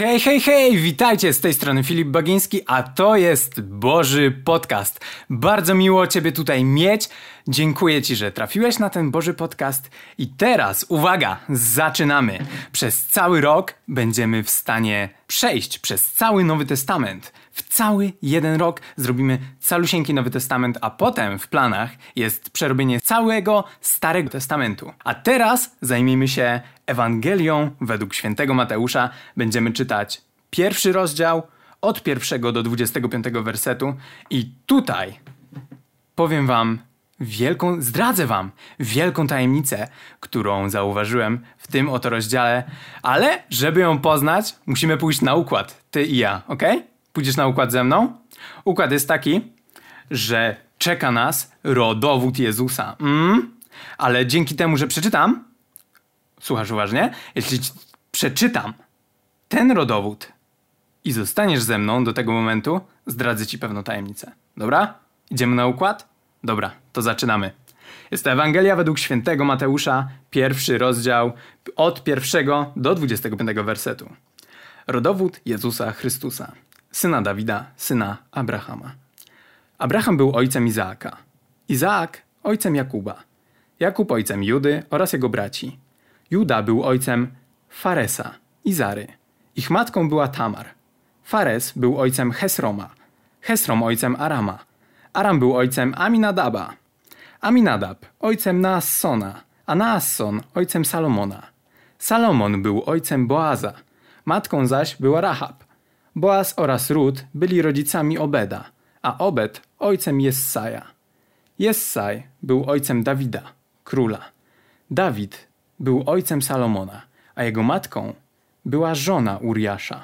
Hej, hej, hej! Witajcie z tej strony Filip Bagiński, a to jest Boży Podcast. Bardzo miło Ciebie tutaj mieć. Dziękuję Ci, że trafiłeś na ten Boży Podcast. I teraz, uwaga, zaczynamy. Przez cały rok będziemy w stanie przejść przez cały Nowy Testament. W cały jeden rok zrobimy calusieńki Nowy Testament, a potem w planach jest przerobienie całego Starego Testamentu. A teraz zajmijmy się Ewangelią według świętego Mateusza. Będziemy czytać pierwszy rozdział od pierwszego do 25 wersetu i tutaj powiem wam wielką, zdradzę wam wielką tajemnicę, którą zauważyłem w tym oto rozdziale, ale żeby ją poznać, musimy pójść na układ, ty i ja, ok? Pójdziesz na układ ze mną? Układ jest taki, że czeka nas rodowód Jezusa. Mm? Ale dzięki temu, że przeczytam, słuchasz uważnie, jeśli przeczytam ten rodowód i zostaniesz ze mną do tego momentu, zdradzę ci pewną tajemnicę. Dobra? Idziemy na układ? Dobra, to zaczynamy. Jest to Ewangelia według świętego Mateusza, pierwszy rozdział od pierwszego do 25 wersetu. Rodowód Jezusa Chrystusa, syna Dawida, syna Abrahama. Abraham był ojcem Izaaka, Izaak ojcem Jakuba, Jakub ojcem Judy oraz jego braci. Juda był ojcem Faresa i Zary. Ich matką była Tamar. Fares był ojcem Hesroma, Hesrom ojcem Arama, Aram był ojcem Aminadaba, Aminadab ojcem Naassona, a Naasson ojcem Salomona. Salomon był ojcem Boaza, matką zaś była Rahab. Boaz oraz Rut byli rodzicami Obeda, a Obed ojcem Jessaja. Jessaj był ojcem Dawida, króla. Dawid był ojcem Salomona, a jego matką była żona Uriasza.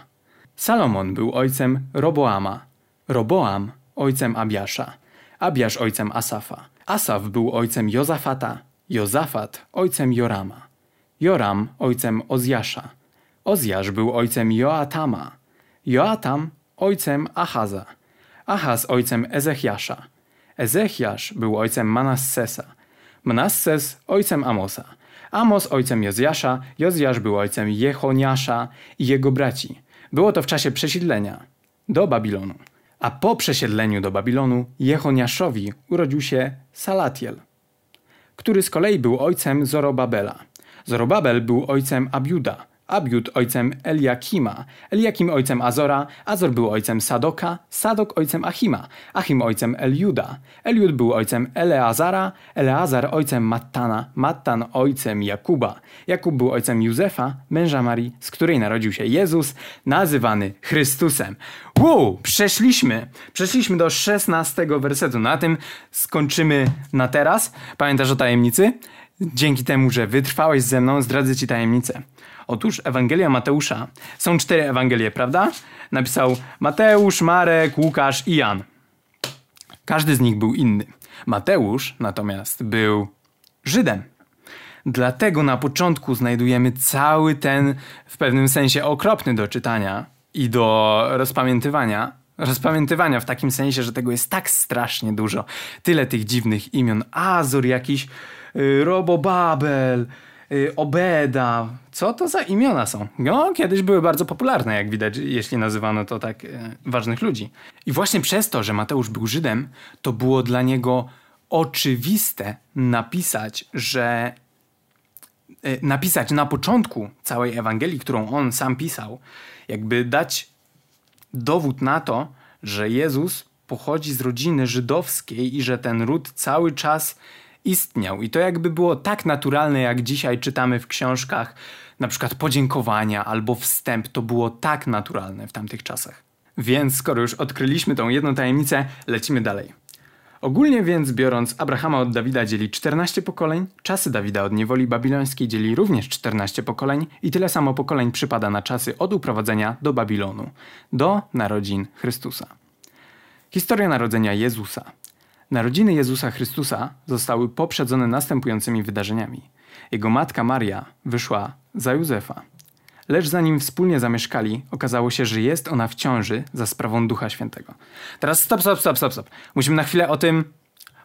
Salomon był ojcem Roboama, Roboam ojcem Abiasza, Abiasz ojcem Asafa. Asaf był ojcem Jozafata, Jozafat ojcem Jorama, Joram ojcem Ozjasza, Ozjasz był ojcem Joatama, Joatam ojcem Achaza, Achaz ojcem Ezechiasza, Ezechiasz był ojcem Manassesa, Manasses ojcem Amosa, Amos ojcem Jozjasza, Jozjasz był ojcem Jechoniasza i jego braci. Było to w czasie przesiedlenia do Babilonu. A po przesiedleniu do Babilonu Jechoniaszowi urodził się Salatiel, który z kolei był ojcem Zorobabela. Zorobabel był ojcem Abiuda, Abiud ojcem Eliakima, Eliakim ojcem Azora, Azor był ojcem Sadoka, Sadok ojcem Achima, Achim ojcem Eliuda, Eliud był ojcem Eleazara, Eleazar ojcem Mattana, Mattan ojcem Jakuba, Jakub był ojcem Józefa, męża Marii, z której narodził się Jezus, nazywany Chrystusem. Wow, przeszliśmy, przeszliśmy do 16 wersetu. Na tym skończymy na teraz. Pamiętasz o tajemnicy? Dzięki temu, że wytrwałeś ze mną, zdradzę ci tajemnicę. Otóż Ewangelia Mateusza. Są cztery Ewangelie, prawda? Napisał Mateusz, Marek, Łukasz i Jan. Każdy z nich był inny. Mateusz natomiast był Żydem. Dlatego na początku znajdujemy cały ten, w pewnym sensie okropny do czytania i do rozpamiętywania. Rozpamiętywania w takim sensie, że tego jest tak strasznie dużo. Tyle tych dziwnych imion. Azur jakiś, yy, Robobabel, Y, Obeda. Co to za imiona są? No, kiedyś były bardzo popularne, jak widać, jeśli nazywano to tak y, ważnych ludzi. I właśnie przez to, że Mateusz był Żydem, to było dla niego oczywiste napisać, że y, napisać na początku całej Ewangelii, którą on sam pisał, jakby dać dowód na to, że Jezus pochodzi z rodziny żydowskiej i że ten ród cały czas istniał. I to jakby było tak naturalne, jak dzisiaj czytamy w książkach, na przykład podziękowania albo wstęp, to było tak naturalne w tamtych czasach. Więc skoro już odkryliśmy tą jedną tajemnicę, lecimy dalej. Ogólnie więc biorąc, Abrahama od Dawida dzieli 14 pokoleń, czasy Dawida od niewoli babilońskiej dzieli również 14 pokoleń i tyle samo pokoleń przypada na czasy od uprowadzenia do Babilonu, do narodzin Chrystusa. Historia narodzenia Jezusa. Narodziny Jezusa Chrystusa zostały poprzedzone następującymi wydarzeniami. Jego matka Maria wyszła za Józefa. Lecz zanim wspólnie zamieszkali, okazało się, że jest ona w ciąży za sprawą Ducha Świętego. Teraz stop, stop, stop, stop, stop. Musimy na chwilę o tym.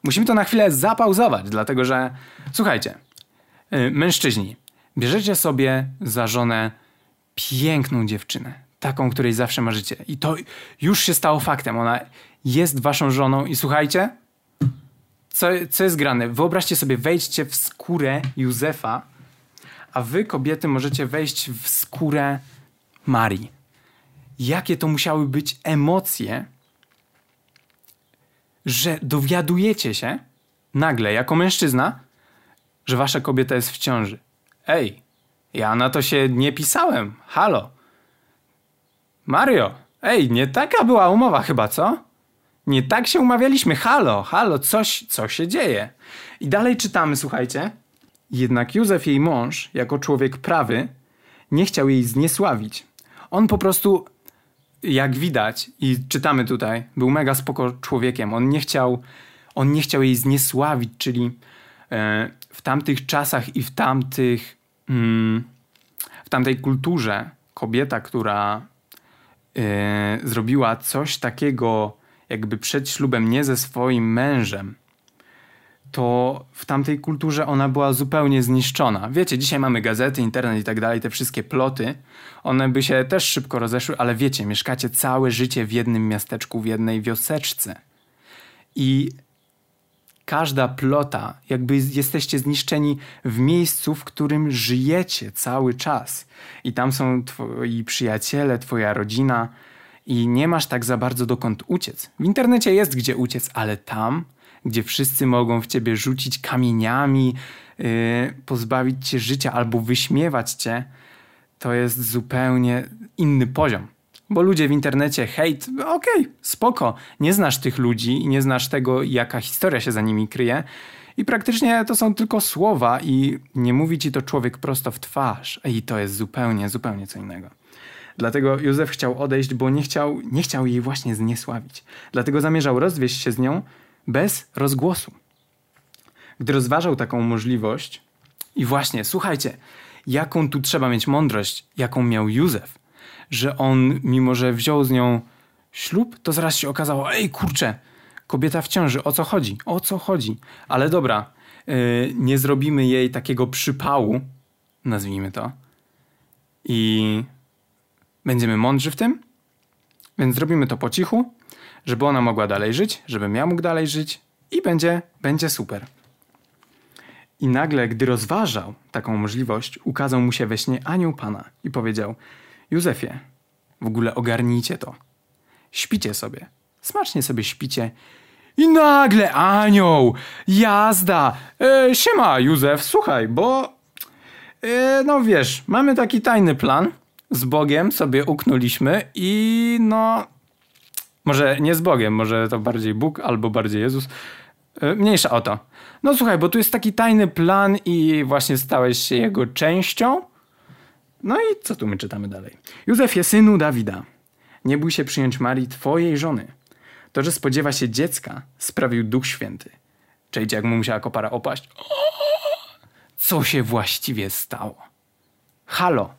Musimy to na chwilę zapauzować, dlatego że. Słuchajcie, yy, mężczyźni, bierzecie sobie za żonę piękną dziewczynę. taką, której zawsze marzycie. I to już się stało faktem. Ona jest waszą żoną i słuchajcie, co, co jest grane? Wyobraźcie sobie, wejdźcie w skórę Józefa, a wy, kobiety, możecie wejść w skórę Marii. Jakie to musiały być emocje, że dowiadujecie się nagle, jako mężczyzna, że wasza kobieta jest w ciąży. Ej, ja na to się nie pisałem. Halo. Mario, ej, nie taka była umowa chyba, co? Nie tak się umawialiśmy. Halo, halo, coś, co się dzieje? I dalej czytamy, słuchajcie. Jednak Józef, jej mąż, jako człowiek prawy, nie chciał jej zniesławić. On po prostu, jak widać, i czytamy tutaj, był mega spoko człowiekiem. On nie chciał, on nie chciał jej zniesławić, czyli e, w tamtych czasach i w tamtych, mm, w tamtej kulturze kobieta, która e, zrobiła coś takiego jakby przed ślubem nie ze swoim mężem, to w tamtej kulturze ona była zupełnie zniszczona. Wiecie, dzisiaj mamy gazety, internet i tak dalej, te wszystkie ploty, one by się też szybko rozeszły, ale wiecie, mieszkacie całe życie w jednym miasteczku, w jednej wioseczce. I każda plota, jakby jesteście zniszczeni w miejscu, w którym żyjecie cały czas. I tam są twoi przyjaciele, twoja rodzina, i nie masz tak za bardzo dokąd uciec. W internecie jest gdzie uciec, ale tam, gdzie wszyscy mogą w ciebie rzucić kamieniami, yy, pozbawić cię życia albo wyśmiewać cię, to jest zupełnie inny poziom. Bo ludzie w internecie, hejt, okej, okay, spoko, nie znasz tych ludzi i nie znasz tego, jaka historia się za nimi kryje. I praktycznie to są tylko słowa, i nie mówi ci to człowiek prosto w twarz. I to jest zupełnie, zupełnie co innego. Dlatego Józef chciał odejść, bo nie chciał, nie chciał jej właśnie zniesławić. Dlatego zamierzał rozwieść się z nią bez rozgłosu. Gdy rozważał taką możliwość, i właśnie, słuchajcie, jaką tu trzeba mieć mądrość, jaką miał Józef, że on, mimo że wziął z nią ślub, to zaraz się okazało, ej kurczę, kobieta w ciąży, o co chodzi? O co chodzi? Ale dobra, yy, nie zrobimy jej takiego przypału, nazwijmy to, i Będziemy mądrzy w tym, więc zrobimy to po cichu, żeby ona mogła dalej żyć, żebym ja mógł dalej żyć i będzie, będzie super. I nagle, gdy rozważał taką możliwość, ukazał mu się we śnie anioł Pana i powiedział: Józefie, w ogóle ogarnijcie to. Śpicie sobie, smacznie sobie śpicie. I nagle anioł, jazda. E, siema, Józef, słuchaj, bo. E, no wiesz, mamy taki tajny plan z Bogiem sobie uknuliśmy i no. Może nie z Bogiem, może to bardziej Bóg albo bardziej Jezus. E, mniejsza o to. No słuchaj, bo tu jest taki tajny plan i właśnie stałeś się jego częścią. No i co tu my czytamy dalej? Józefie, synu Dawida, nie bój się przyjąć Marii, twojej żony. To, że spodziewa się dziecka, sprawił Duch Święty. Czejcie, jak mu musiała kopara opaść. Co się właściwie stało? Halo,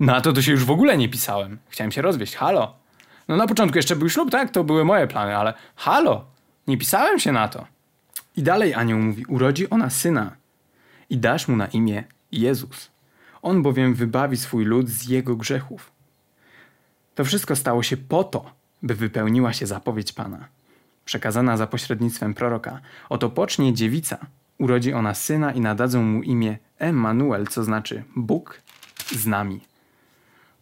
na to to się już w ogóle nie pisałem. Chciałem się rozwieść. Halo. No na początku jeszcze był ślub, tak? To były moje plany, ale halo. Nie pisałem się na to. I dalej anioł mówi, urodzi ona syna i dasz mu na imię Jezus. On bowiem wybawi swój lud z jego grzechów. To wszystko stało się po to, by wypełniła się zapowiedź Pana, przekazana za pośrednictwem proroka. Oto pocznie dziewica, urodzi ona syna i nadadzą mu imię Emmanuel, co znaczy Bóg z nami.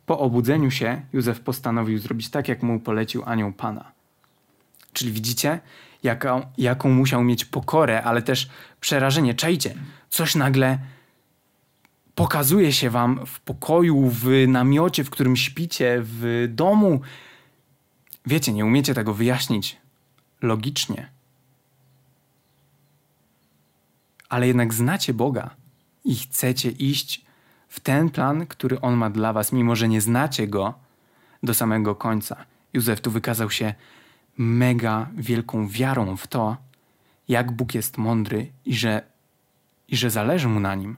Po obudzeniu się Józef postanowił zrobić tak, jak mu polecił anioł Pana. Czyli widzicie, jaką, jaką musiał mieć pokorę, ale też przerażenie. Czajcie, coś nagle pokazuje się wam w pokoju, w namiocie, w którym śpicie, w domu. Wiecie, nie umiecie tego wyjaśnić logicznie. Ale jednak znacie Boga i chcecie iść w ten plan, który On ma dla Was, mimo że nie znacie Go do samego końca. Józef tu wykazał się mega wielką wiarą w to, jak Bóg jest mądry i że, i że zależy mu na nim.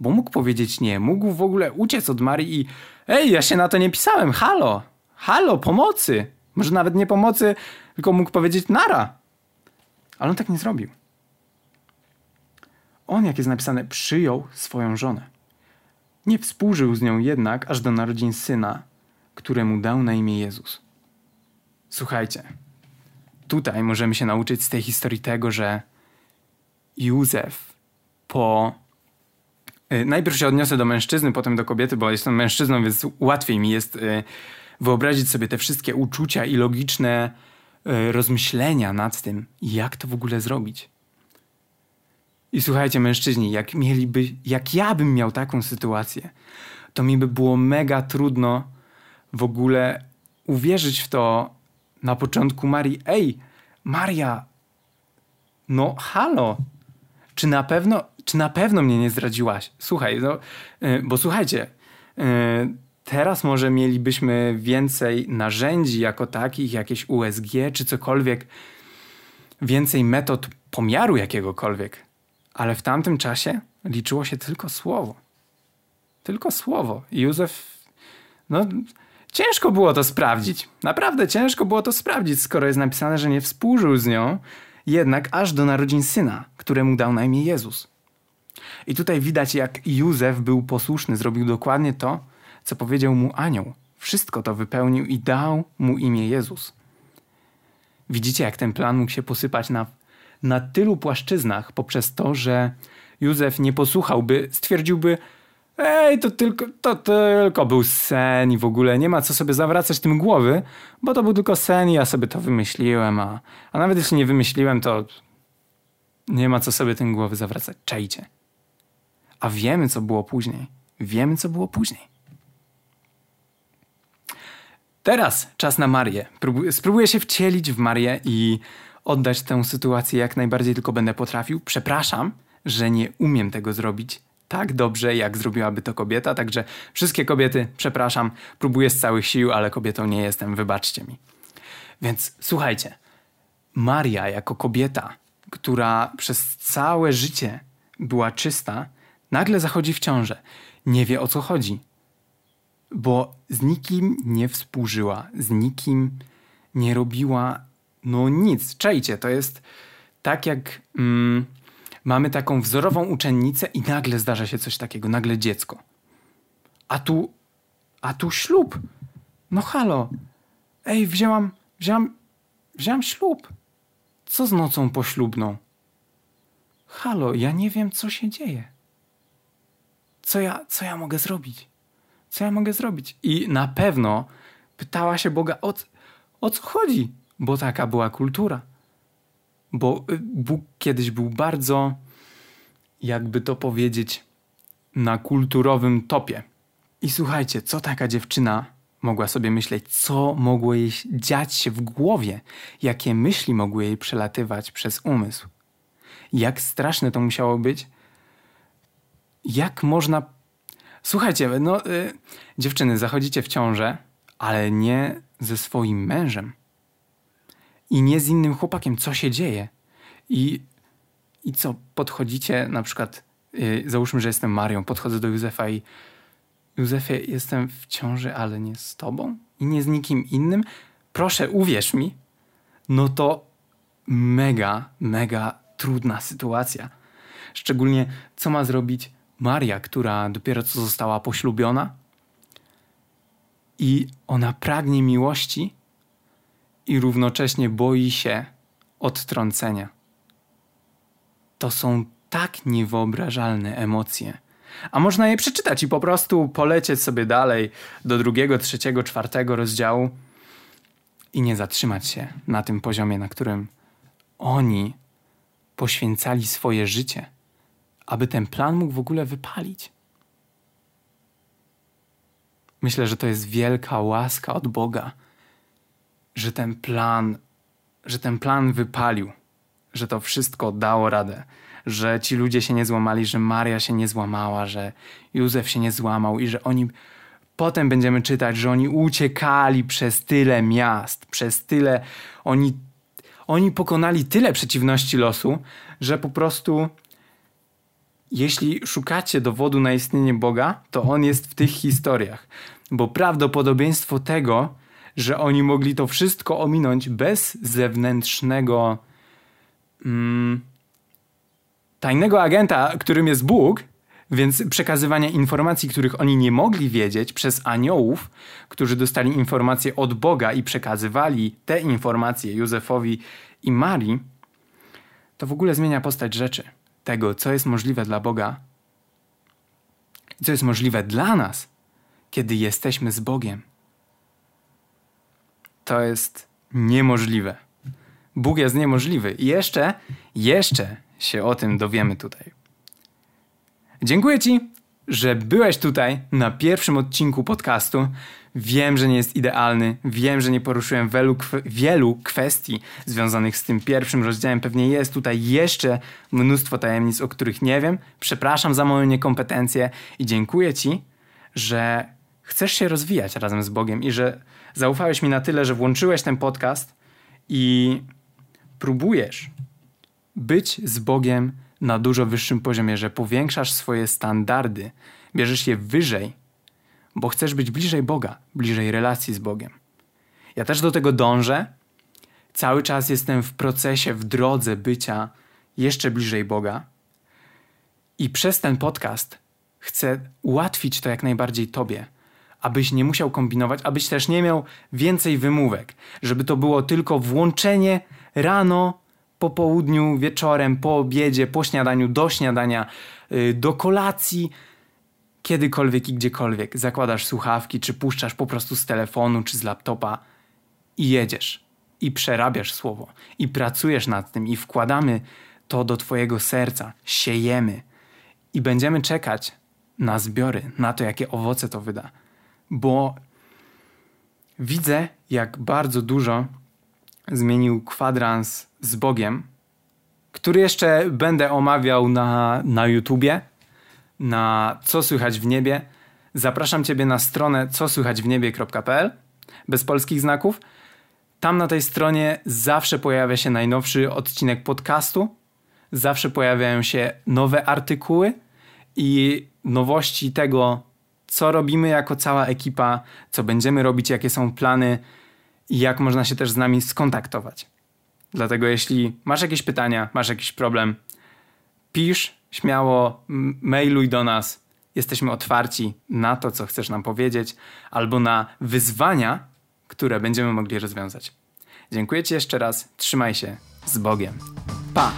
Bo mógł powiedzieć nie, mógł w ogóle uciec od Marii i ej, ja się na to nie pisałem, halo, halo, pomocy. Może nawet nie pomocy, tylko mógł powiedzieć nara. Ale on tak nie zrobił. On, jak jest napisane, przyjął swoją żonę. Nie współżył z nią jednak aż do narodzin syna, któremu dał na imię Jezus. Słuchajcie, tutaj możemy się nauczyć z tej historii tego, że Józef po. Y, najpierw się odniosę do mężczyzny, potem do kobiety, bo jestem mężczyzną, więc łatwiej mi jest y, wyobrazić sobie te wszystkie uczucia i logiczne y, rozmyślenia nad tym, jak to w ogóle zrobić. I słuchajcie, mężczyźni, jak mieliby, jak ja bym miał taką sytuację, to mi by było mega trudno w ogóle uwierzyć w to na początku Marii. Ej, Maria, no halo, czy na pewno, czy na pewno mnie nie zdradziłaś? Słuchaj, no, yy, bo słuchajcie, yy, teraz może mielibyśmy więcej narzędzi jako takich, jakieś USG czy cokolwiek, więcej metod pomiaru jakiegokolwiek, ale w tamtym czasie liczyło się tylko słowo. Tylko słowo. I Józef, no, ciężko było to sprawdzić. Naprawdę ciężko było to sprawdzić, skoro jest napisane, że nie współżył z nią, jednak aż do narodzin syna, któremu dał na imię Jezus. I tutaj widać, jak Józef był posłuszny, zrobił dokładnie to, co powiedział mu anioł. Wszystko to wypełnił i dał mu imię Jezus. Widzicie, jak ten plan mógł się posypać na, na tylu płaszczyznach poprzez to, że Józef nie posłuchałby, stwierdziłby, Ej, to tylko, to tylko był sen i w ogóle nie ma co sobie zawracać tym głowy, bo to był tylko sen i ja sobie to wymyśliłem, a, a nawet jeśli nie wymyśliłem, to nie ma co sobie tym głowy zawracać. Czajcie. A wiemy, co było później. Wiemy, co było później. Teraz czas na Marię. spróbuję się wcielić w Marię i oddać tę sytuację jak najbardziej tylko będę potrafił. Przepraszam, że nie umiem tego zrobić tak dobrze, jak zrobiłaby to kobieta. Także wszystkie kobiety, przepraszam, próbuję z całych sił, ale kobietą nie jestem, wybaczcie mi. Więc słuchajcie, Maria jako kobieta, która przez całe życie była czysta, nagle zachodzi w ciążę. Nie wie o co chodzi, bo z nikim nie współżyła, z nikim nie robiła no nic. Czajcie, to jest tak jak. Mm, mamy taką wzorową uczennicę i nagle zdarza się coś takiego, nagle dziecko. A tu, a tu ślub. No halo. Ej, wzięłam, wzięłam, wzięłam ślub. Co z nocą poślubną? Halo, ja nie wiem, co się dzieje. Co ja, co ja mogę zrobić? Co ja mogę zrobić? I na pewno pytała się Boga, o, o co chodzi? Bo taka była kultura bo y, Bóg kiedyś był bardzo, jakby to powiedzieć, na kulturowym topie. I słuchajcie, co taka dziewczyna mogła sobie myśleć, co mogło jej dziać się w głowie, jakie myśli mogły jej przelatywać przez umysł. Jak straszne to musiało być. Jak można. Słuchajcie, no, y, dziewczyny, zachodzicie w ciążę, ale nie ze swoim mężem i nie z innym chłopakiem, co się dzieje. I, i co, podchodzicie na przykład, yy, załóżmy, że jestem Marią, podchodzę do Józefa i Józefie, jestem w ciąży, ale nie z tobą i nie z nikim innym. Proszę, uwierz mi. No to mega, mega trudna sytuacja. Szczególnie co ma zrobić Maria, która dopiero co została poślubiona i ona pragnie miłości, i równocześnie boi się odtrącenia. To są tak niewyobrażalne emocje. A można je przeczytać i po prostu polecieć sobie dalej do drugiego, trzeciego, czwartego rozdziału i nie zatrzymać się na tym poziomie, na którym oni poświęcali swoje życie, aby ten plan mógł w ogóle wypalić. Myślę, że to jest wielka łaska od Boga że ten plan, że ten plan wypalił, że to wszystko dało radę, że ci ludzie się nie złamali, że Maria się nie złamała, że Józef się nie złamał i że oni potem będziemy czytać, że oni uciekali przez tyle miast, przez tyle oni oni pokonali tyle przeciwności losu, że po prostu jeśli szukacie dowodu na istnienie Boga, to on jest w tych historiach, bo prawdopodobieństwo tego, że oni mogli to wszystko ominąć bez zewnętrznego mm, tajnego agenta, którym jest Bóg, Więc przekazywanie informacji, których oni nie mogli wiedzieć przez aniołów, którzy dostali informacje od Boga i przekazywali te informacje Józefowi i Marii, to w ogóle zmienia postać rzeczy. Tego, co jest możliwe dla Boga co jest możliwe dla nas, kiedy jesteśmy z Bogiem. To jest niemożliwe. Bóg jest niemożliwy. I jeszcze, jeszcze się o tym dowiemy tutaj. Dziękuję Ci, że byłeś tutaj na pierwszym odcinku podcastu. Wiem, że nie jest idealny, wiem, że nie poruszyłem wielu, wielu kwestii związanych z tym pierwszym rozdziałem. Pewnie jest tutaj jeszcze mnóstwo tajemnic, o których nie wiem. Przepraszam za moją niekompetencję i dziękuję Ci, że chcesz się rozwijać razem z Bogiem i że zaufałeś mi na tyle, że włączyłeś ten podcast i próbujesz być z Bogiem na dużo wyższym poziomie, że powiększasz swoje standardy, bierzesz je wyżej, bo chcesz być bliżej Boga, bliżej relacji z Bogiem. Ja też do tego dążę. Cały czas jestem w procesie, w drodze bycia jeszcze bliżej Boga. I przez ten podcast chcę ułatwić to jak najbardziej Tobie, abyś nie musiał kombinować, abyś też nie miał więcej wymówek, żeby to było tylko włączenie rano, po południu, wieczorem, po obiedzie, po śniadaniu, do śniadania, yy, do kolacji, kiedykolwiek i gdziekolwiek. Zakładasz słuchawki, czy puszczasz po prostu z telefonu, czy z laptopa i jedziesz. I przerabiasz słowo, i pracujesz nad tym, i wkładamy to do Twojego serca, siejemy i będziemy czekać na zbiory, na to, jakie owoce to wyda. Bo widzę, jak bardzo dużo zmienił kwadrans z Bogiem, który jeszcze będę omawiał na, na YouTubie, na Co Słychać w Niebie. Zapraszam Ciebie na stronę cosłychaćwniebie.pl bez polskich znaków. Tam na tej stronie zawsze pojawia się najnowszy odcinek podcastu, zawsze pojawiają się nowe artykuły i nowości tego, co robimy jako cała ekipa, co będziemy robić, jakie są plany i jak można się też z nami skontaktować. Dlatego jeśli masz jakieś pytania, masz jakiś problem, pisz śmiało, mailuj do nas. Jesteśmy otwarci na to, co chcesz nam powiedzieć, albo na wyzwania, które będziemy mogli rozwiązać. Dziękuję Ci jeszcze raz. Trzymaj się z Bogiem. Pa!